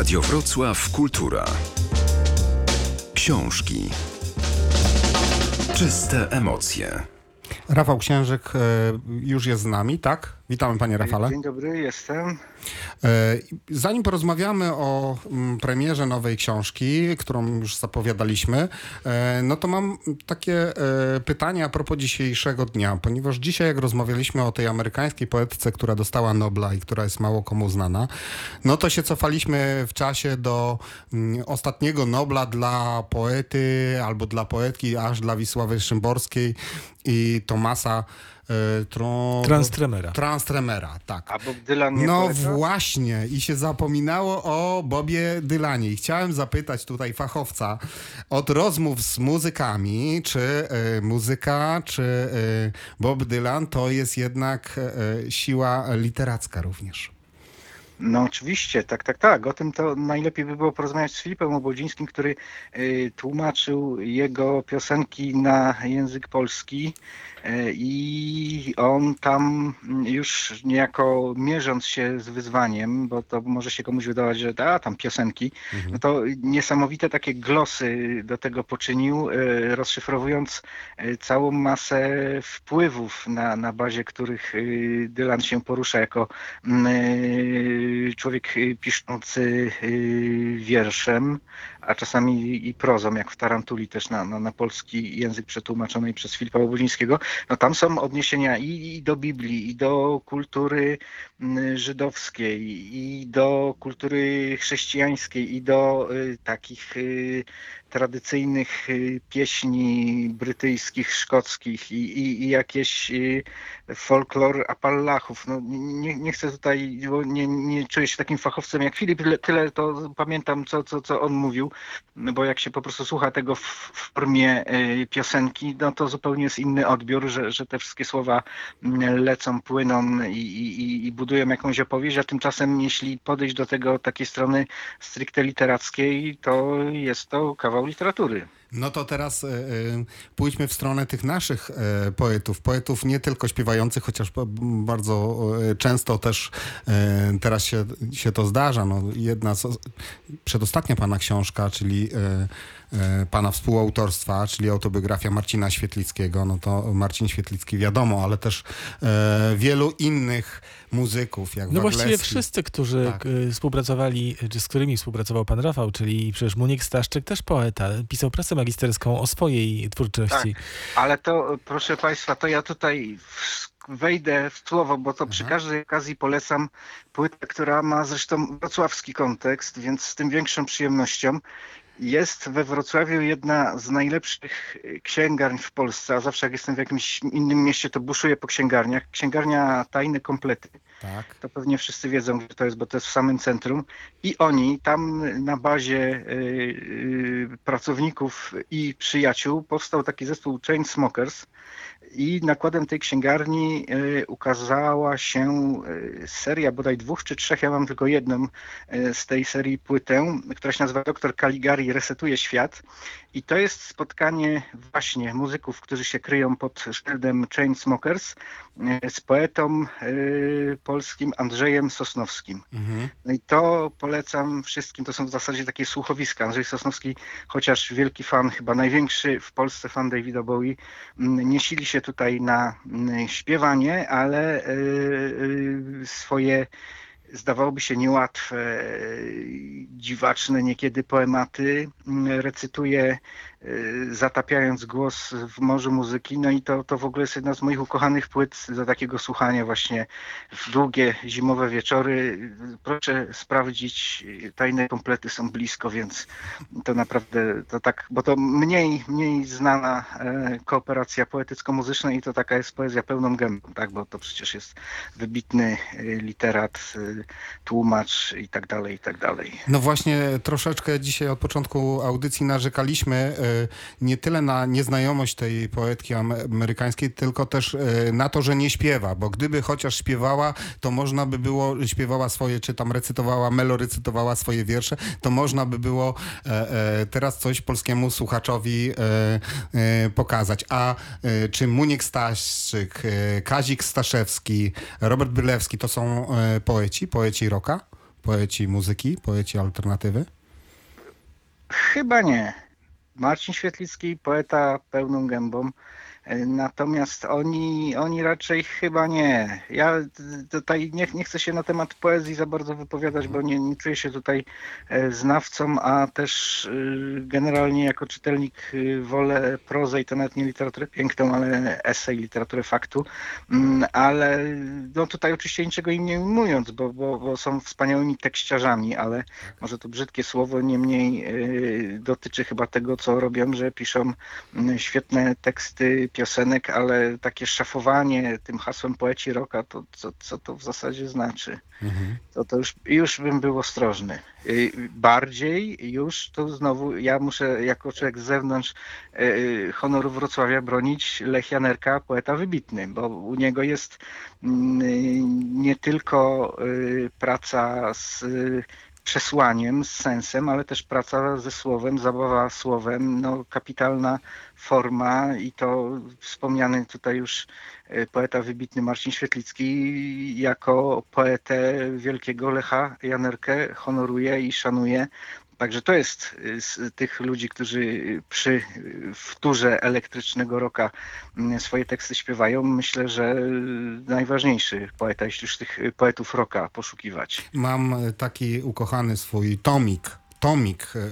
Radio Wrocław Kultura. Książki. Czyste emocje. Rafał Księżyk e, już jest z nami, tak? Witamy panie Rafale. Dzień dobry, jestem. E, Zanim porozmawiamy o mm, premierze nowej książki, którą już zapowiadaliśmy, e, no to mam takie e, pytanie a propos dzisiejszego dnia, ponieważ dzisiaj jak rozmawialiśmy o tej amerykańskiej poetce, która dostała Nobla i która jest mało komu znana, no to się cofaliśmy w czasie do mm, ostatniego Nobla dla poety albo dla poetki, aż dla Wisławy Szymborskiej i Tomasa e. Transtremera. Transtremera, tak. A Bob Dylan nie No polecał? właśnie, i się zapominało o Bobie Dylanie. I chciałem zapytać tutaj fachowca od rozmów z muzykami, czy e, muzyka, czy e, Bob Dylan to jest jednak e, siła literacka również. No oczywiście, tak, tak, tak. O tym to najlepiej by było porozmawiać z Filipem Obodzińskim, który y, tłumaczył jego piosenki na język polski y, i on tam już niejako mierząc się z wyzwaniem, bo to może się komuś wydawać, że a tam piosenki, no to niesamowite takie glosy do tego poczynił, y, rozszyfrowując całą masę wpływów, na, na bazie których Dylan się porusza jako mm, człowiek y, piszący y, wierszem, a czasami i prozą, jak w Tarantuli też na, na, na polski język przetłumaczonej przez Filipa Łobudzińskiego. No tam są odniesienia i, i do Biblii, i do kultury mm, żydowskiej, i do kultury chrześcijańskiej, i do y, takich y, tradycyjnych y, pieśni brytyjskich, szkockich i, i, i jakieś y, folklor Appalachów. No, nie, nie chcę tutaj, bo nie, nie czuję się takim fachowcem jak Filip, tyle, tyle to pamiętam, co, co, co on mówił, bo jak się po prostu słucha tego w, w formie y, piosenki, no to zupełnie jest inny odbiór, że, że te wszystkie słowa mm, lecą, płyną i, i, i budują jakąś opowieść, a tymczasem jeśli podejść do tego takiej strony stricte literackiej, to jest to kawał literatury. No to teraz e, pójdźmy w stronę tych naszych e, poetów. Poetów nie tylko śpiewających, chociaż bardzo e, często też teraz się, się to zdarza. No, jedna z, przedostatnia pana książka, czyli pana współautorstwa, czyli autobiografia Marcina Świetlickiego. No to Marcin Świetlicki wiadomo, ale też e, wielu innych muzyków, jak No właściwie Wagleski. wszyscy, którzy Tak. y, współpracowali, czy z którymi współpracował pan Rafał, czyli przecież Muniek Staszczyk też poeta, pisał pracę magisterską o swojej twórczości. Ale to, proszę Państwa, to ja tutaj wejdę w słowo, bo to przy Mhm. każdej okazji polecam płytę, która ma zresztą wrocławski kontekst, więc z tym większą przyjemnością. Jest we Wrocławiu jedna z najlepszych księgarń w Polsce, a zawsze jak jestem w jakimś innym mieście, to buszuję po księgarniach. Księgarnia Tajne Komplety. Tak. To pewnie wszyscy wiedzą, gdzie to jest, bo to jest w samym centrum. I oni tam na bazie y, y, pracowników i przyjaciół powstał taki zespół Chainsmokers. I nakładem tej księgarni y, ukazała się y, seria bodaj dwóch czy trzech, ja mam tylko jedną y, z tej serii płytę, która się nazywa Doktor Caligari Resetuje Świat. I to jest spotkanie właśnie muzyków, którzy się kryją pod szyldem Chainsmokers z poetą polskim Andrzejem Sosnowskim. Mhm. No i to polecam wszystkim. To są w zasadzie takie słuchowiska. Andrzej Sosnowski, chociaż wielki fan, chyba największy w Polsce fan Davida Bowie, nie sili się tutaj na mm, śpiewanie, ale y, y, swoje zdawałoby się niełatwe, y, dziwaczne niekiedy poematy mm, recytuje zatapiając głos w morzu muzyki. No i to, to w ogóle jest jedna z moich ukochanych płyt do takiego słuchania właśnie w długie zimowe wieczory. Proszę sprawdzić, tajne komplety są blisko, więc to naprawdę to tak, bo to mniej, mniej znana e, kooperacja poetycko-muzyczna i to taka jest poezja pełną gębą, tak, bo to przecież jest wybitny e, literat, e, tłumacz i tak dalej, i tak dalej. No właśnie troszeczkę dzisiaj od początku audycji narzekaliśmy nie tyle na nieznajomość tej poetki am- amerykańskiej, tylko też e, na to, że nie śpiewa, bo gdyby chociaż śpiewała, to można by było, śpiewała swoje, czy tam recytowała, melorecytowała swoje wiersze, to można by było e, e, teraz coś polskiemu słuchaczowi e, e, pokazać. A e, czy Muniek Staszczyk, e, Kazik Staszewski, Robert Brylewski to są e, poeci, poeci rocka? Poeci muzyki, poeci alternatywy? Chyba nie. Marcin Świetlicki, poeta pełną gębą. E, Natomiast oni, oni raczej chyba nie. Ja tutaj nie, nie chcę się na temat poezji za bardzo wypowiadać, bo nie, nie czuję się tutaj e, znawcą, a też y, generalnie jako czytelnik wolę prozę i to nawet nie literaturę piękną, ale esej, literaturę faktu. Mm, Ale no tutaj oczywiście niczego im nie ujmując, bo, bo, bo są wspaniałymi tekściarzami, ale może to brzydkie słowo, niemniej dotyczy chyba tego, co robią, że piszą świetne teksty piosenek, ale takie szafowanie tym hasłem poeci roka, to co, co to w zasadzie znaczy? To, to już, już bym był ostrożny. Y, Bardziej już to znowu ja muszę jako człowiek z zewnątrz y, honoru Wrocławia bronić Lech Janerka, poeta wybitny, bo u niego jest mm, nie tylko y, praca z y, przesłaniem, z sensem, ale też praca ze słowem, zabawa słowem, no kapitalna forma i to wspomniany tutaj już e, poeta wybitny Marcin Świetlicki jako poetę wielkiego Lecha Janerkę honoruje i szanuje. Także to jest y, z tych ludzi, którzy przy y, wtórze elektrycznego roka mm, swoje teksty śpiewają. Myślę, że y, najważniejszy poeta, jeśli już tych y, poetów roka poszukiwać. Mam taki ukochany swój tomik, tomik e, e,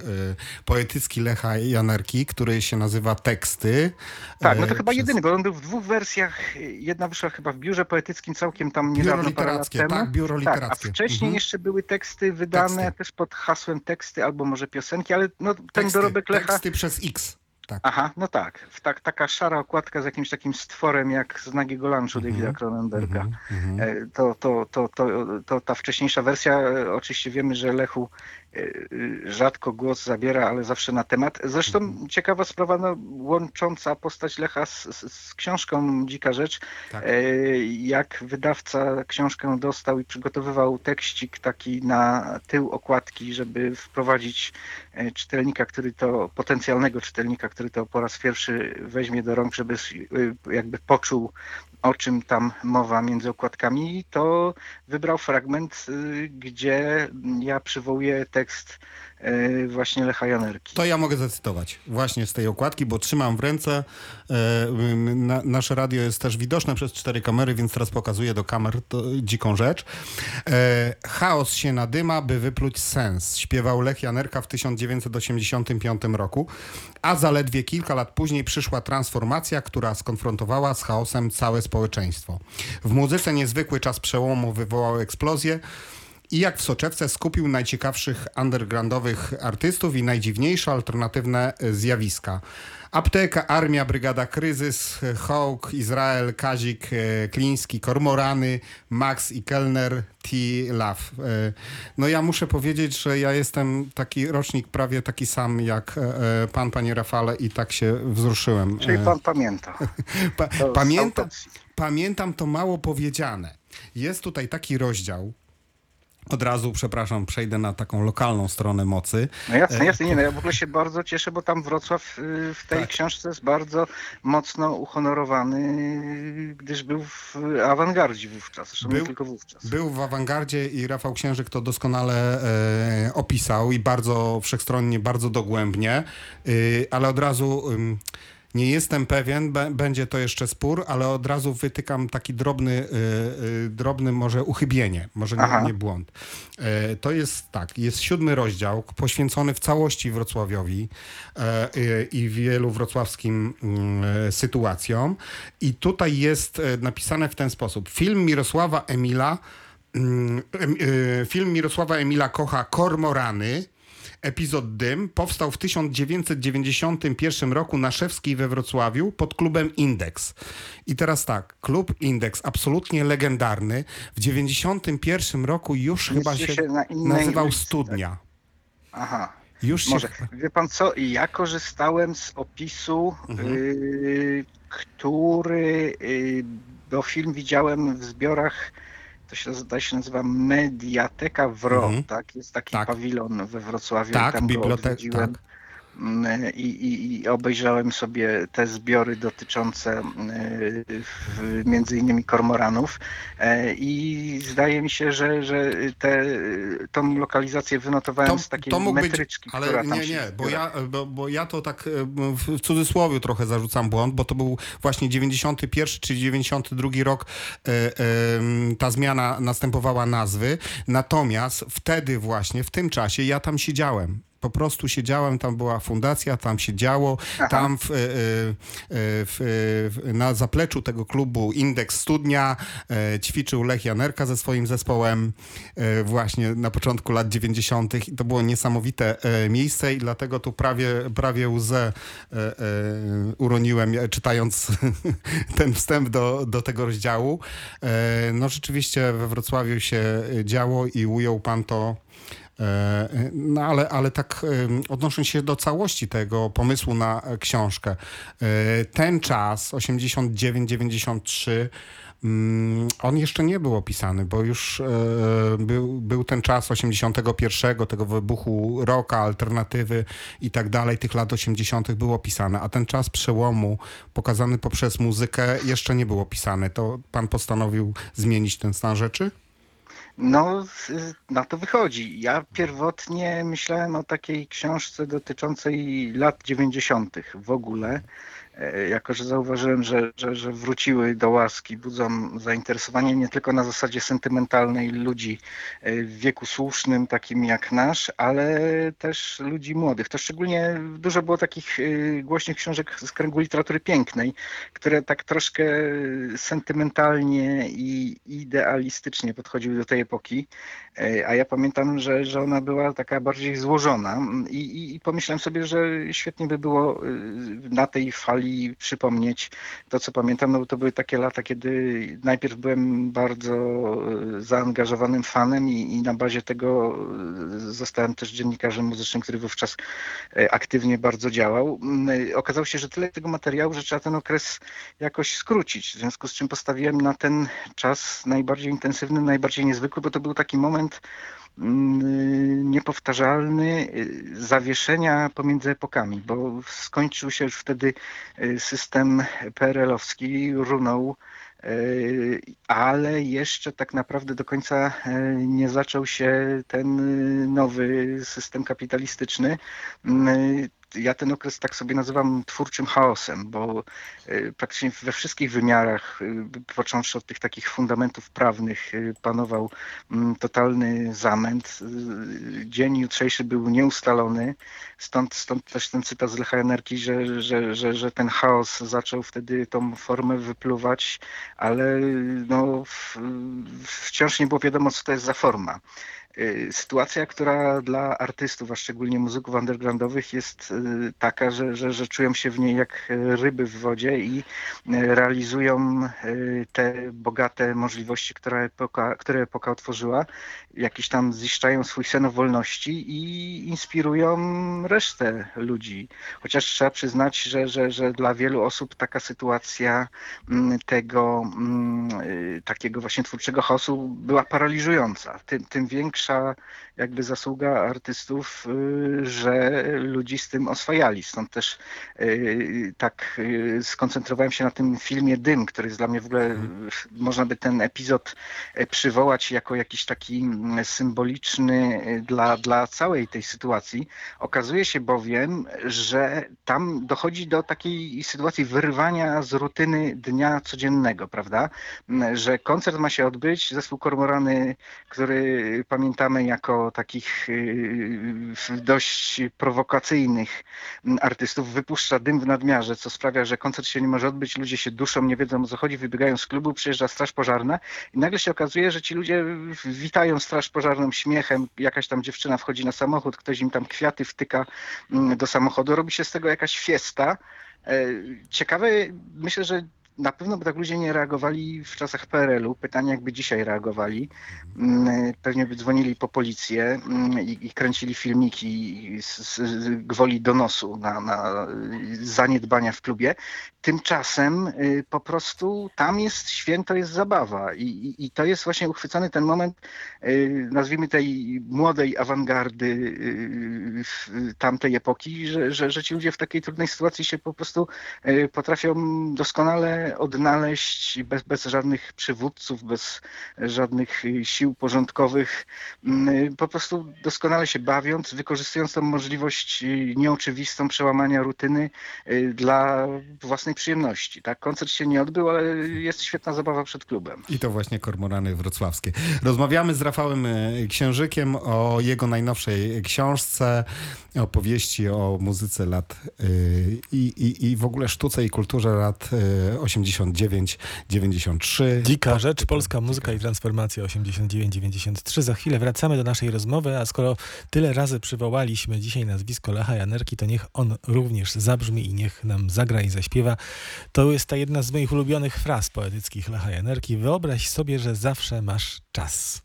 poetycki Lecha Janerki, który się nazywa Teksty. Tak, no E, to chyba przez jedyny, bo on był w dwóch wersjach. Jedna wyszła chyba w biurze poetyckim całkiem tam Biuro niedawno, parę lat literackie, temu. tak, biuro Tak, a literackie. wcześniej Mhm. jeszcze były teksty wydane Teksty. też pod hasłem teksty albo może piosenki, ale no, ten Teksty, dorobek Lecha... teksty przez X. Tak. Aha, no tak. W tak. Taka szara okładka z jakimś takim stworem jak z Nagiego Lunchu Mhm. Davida Cronenberga. Mhm. E, To, to, to, to, to ta wcześniejsza wersja, e, oczywiście wiemy, że Lechu e, e, rzadko głos zabiera, ale zawsze na temat. Zresztą Mhm. ciekawa sprawa, no, łącząca postać Lecha z, z, książką Dzika Rzecz. Tak. E, Jak wydawca książkę dostał i przygotowywał tekścik taki na tył okładki, żeby wprowadzić e, czytelnika, który to, potencjalnego czytelnika, który to po raz pierwszy weźmie do rąk, żeby e, jakby poczuł o czym tam mowa między okładkami, to wybrał fragment, y, gdzie ja przywołuję tekst właśnie Lecha Janerki. To ja mogę zacytować właśnie z tej okładki, bo trzymam w ręce. E, nasze radio jest też widoczne przez cztery kamery, więc teraz pokazuję do kamer to, dziką rzecz. E, chaos się nadyma, by wypluć sens. Śpiewał Lech Janerka w 1985 roku, a zaledwie kilka lat później przyszła transformacja, która skonfrontowała z chaosem całe społeczeństwo. W muzyce niezwykły czas przełomu wywołał eksplozję. I jak w soczewce skupił najciekawszych undergroundowych artystów i najdziwniejsze alternatywne e, zjawiska. Apteka, Armia, Brygada Kryzys, Hawk, Izrael, Kazik, e, Kliński, Kormorany, Max i Kellner, T. Love. E, No ja muszę powiedzieć, że ja jestem taki rocznik prawie taki sam jak pan, panie Rafale i tak się wzruszyłem. Czyli pan pamięta. Pa, autopsji. pamiętam to mało powiedziane. Jest tutaj taki rozdział. Od razu, przepraszam, przejdę na taką lokalną stronę mocy. No jasne, jasne. Nie, no ja w ogóle się bardzo cieszę, bo tam Wrocław y, w tej Tak. książce jest bardzo mocno uhonorowany, gdyż był w awangardzie wówczas, zresztą Był- nie tylko wówczas. Był w awangardzie i Rafał Księżyk to doskonale e, opisał i bardzo wszechstronnie, bardzo dogłębnie, y, ale od razu ym, nie jestem pewien, będzie to jeszcze spór, ale od razu wytykam taki drobny, y, y, drobny może uchybienie, może nie, nie błąd. E, to jest tak, jest siódmy rozdział poświęcony w całości Wrocławiowi e, i wielu wrocławskim mm, sytuacjom i tutaj jest e, napisane w ten sposób. Film Mirosława Emila Mm, y, Film Mirosława Emila Kocha Kormorany, epizod Dym, powstał w 1991 roku na Szewskiej we Wrocławiu pod klubem Indeks. I teraz tak, klub Indeks, absolutnie legendarny, w 91 roku już chyba Mieścił się, się na innej nazywał ulicy, Studnia. Aha. Już się... Może. Wie pan co, ja korzystałem z opisu, Mhm. y, który, y, bo film widziałem w zbiorach, to się, zdaje się nazywa Mediateka Wro, Mhm. tak? Jest taki Tak. pawilon we Wrocławiu. Tak, tam go bibliotek- odwiedziłem. tak. Mm, i, i, i obejrzałem sobie te zbiory dotyczące w- między innymi kormoranów e, i zdaje mi się, że, że te, tą lokalizację wynotowałem z takiej być- metryczki, ale która tam nie, się nie, bo ja, bo, bo ja to tak e, w cudzysłowie trochę zarzucam błąd, bo to był właśnie 91 czy 92 rok e, ta zmiana następowała nazwy, natomiast wtedy właśnie, w tym czasie ja tam siedziałem. Po siedziałem, tam była fundacja, tam się działo, tam w, e, e, w, w, na zapleczu tego klubu Indeks Studnia e, ćwiczył Lech Janerka ze swoim zespołem e, właśnie na początku lat 90. i to było niesamowite e, miejsce i dlatego tu prawie, prawie łzę e, e, uroniłem e, czytając ten wstęp do, do tego rozdziału. E, no rzeczywiście we Wrocławiu się e, działo i ujął pan to E, No ale, ale tak em, odnosząc się do całości tego pomysłu na e, książkę, e, ten czas 89-93 mm, on jeszcze nie był opisany, bo już e, był, był ten czas 81, tego wybuchu rocka, alternatywy i tak dalej, tych lat 80. był opisany, a ten czas przełomu pokazany poprzez muzykę jeszcze nie był opisany. To pan postanowił zmienić ten stan rzeczy? No, z- na to wychodzi. Ja pierwotnie myślałem o takiej książce dotyczącej lat 90. w ogóle, jako że zauważyłem, że, że, że wróciły do łaski, budzą zainteresowanie nie tylko na zasadzie sentymentalnej ludzi e, w wieku słusznym, takim jak nasz, ale też ludzi młodych. To szczególnie dużo było takich e, głośnych książek z kręgu literatury pięknej, które tak troszkę sentymentalnie i idealistycznie podchodziły do tej epoki, E, a ja pamiętam, że, że ona była taka bardziej złożona I, i, i pomyślałem sobie, że świetnie by było na tej fali przypomnieć to, co pamiętam, no bo to były takie lata, kiedy najpierw byłem bardzo y, zaangażowanym fanem i, i na bazie tego y, zostałem też dziennikarzem muzycznym, który wówczas e, aktywnie bardzo działał. Mm, Okazało się, że tyle tego materiału, że trzeba ten okres jakoś skrócić, w związku z czym postawiłem na ten czas najbardziej intensywny, najbardziej niezwykły, bo to był taki moment niepowtarzalny y, zawieszenia pomiędzy epokami, bo skończył się już wtedy y, system PRL-owski, runął, y, ale jeszcze tak naprawdę do końca y, nie zaczął się ten y, nowy system kapitalistyczny. Ja ten okres tak sobie nazywam twórczym chaosem, bo y, praktycznie we wszystkich wymiarach, y, począwszy od tych takich fundamentów prawnych, y, panował mm, totalny zamęt. Dzień jutrzejszy był nieustalony, stąd, stąd też ten cytat z Lecha Energii, że, że, że, że ten chaos zaczął wtedy tą formę wypluwać, ale no, wciąż nie było wiadomo, co to jest za forma. Y, Sytuacja, która dla artystów, a szczególnie muzyków undergroundowych jest y, taka, że, że, że czują się w niej jak ryby w wodzie i y, realizują te bogate możliwości, które epoka, które epoka otworzyła. Jakiś tam ziszczają swój sen o wolności i inspirują resztę ludzi. Chociaż trzeba przyznać, że, że, że dla wielu osób taka sytuacja mm, tego mm, takiego właśnie twórczego chaosu była paraliżująca. Tym, tym większa jakby zasługa artystów, y, że ludzi z tym oswajali. Stąd też y, tak y, skoncentrowałem się na tym filmie Dym, który jest dla mnie w ogóle, y, można by ten epizod y, przywołać jako jakiś taki mm, symboliczny dla, dla całej tej sytuacji. Okazuje się bowiem, że tam dochodzi do takiej sytuacji wyrwania z rutyny dnia codziennego, prawda? Mm, Że koncert ma się odbyć, zespół Kormorany, który pamiętamy jako takich y, dość prowokacyjnych mm, artystów, wypuszcza dym w nadmiarze, co sprawia, że koncert się nie może odbyć, ludzie się duszą, nie wiedzą o co chodzi, wybiegają z klubu, przyjeżdża straż pożarna i nagle się okazuje, że ci ludzie witają straż pożarną śmiechem, jakaś tam dziewczyna wchodzi na samochód, ktoś im tam kwiaty wtyka mm, do samochodu, robi się z tego jakaś fiesta. E, Ciekawe, myślę, że na pewno by tak ludzie nie reagowali w czasach PRL-u. Pytanie, jakby dzisiaj reagowali. Mm, Pewnie by dzwonili po policję mm, i, i kręcili filmiki z, z gwoli donosu na, na zaniedbania w klubie. Tymczasem y, po prostu tam jest święto, jest zabawa i, i, i to jest właśnie uchwycony ten moment, y, nazwijmy tej młodej awangardy y, tamtej epoki, że, że, że ci ludzie w takiej trudnej sytuacji się po prostu potrafią doskonale odnaleźć bez, bez żadnych przywódców, bez żadnych y, sił porządkowych, mm, po prostu doskonale się bawiąc, wykorzystując tą możliwość y, nieoczywistą przełamania rutyny y, dla własnej przyjemności. Tak? Koncert się nie odbył, ale jest świetna zabawa przed klubem. I to właśnie Kormorany Wrocławskie. Rozmawiamy z Rafałem e, Księżykiem o jego najnowszej książce, opowieści o muzyce lat e, i, i, i w ogóle sztuce i kulturze lat e, 89-93. Dzika rzecz, polska muzyka i transformacja 89-93. Za chwilę wracamy do naszej rozmowy, a skoro tyle razy przywołaliśmy dzisiaj nazwisko Lecha Janerki, to niech on również zabrzmi i niech nam zagra i zaśpiewa. To jest ta jedna z moich ulubionych fraz poetyckich Lecha Janerki. Wyobraź sobie, że zawsze masz czas.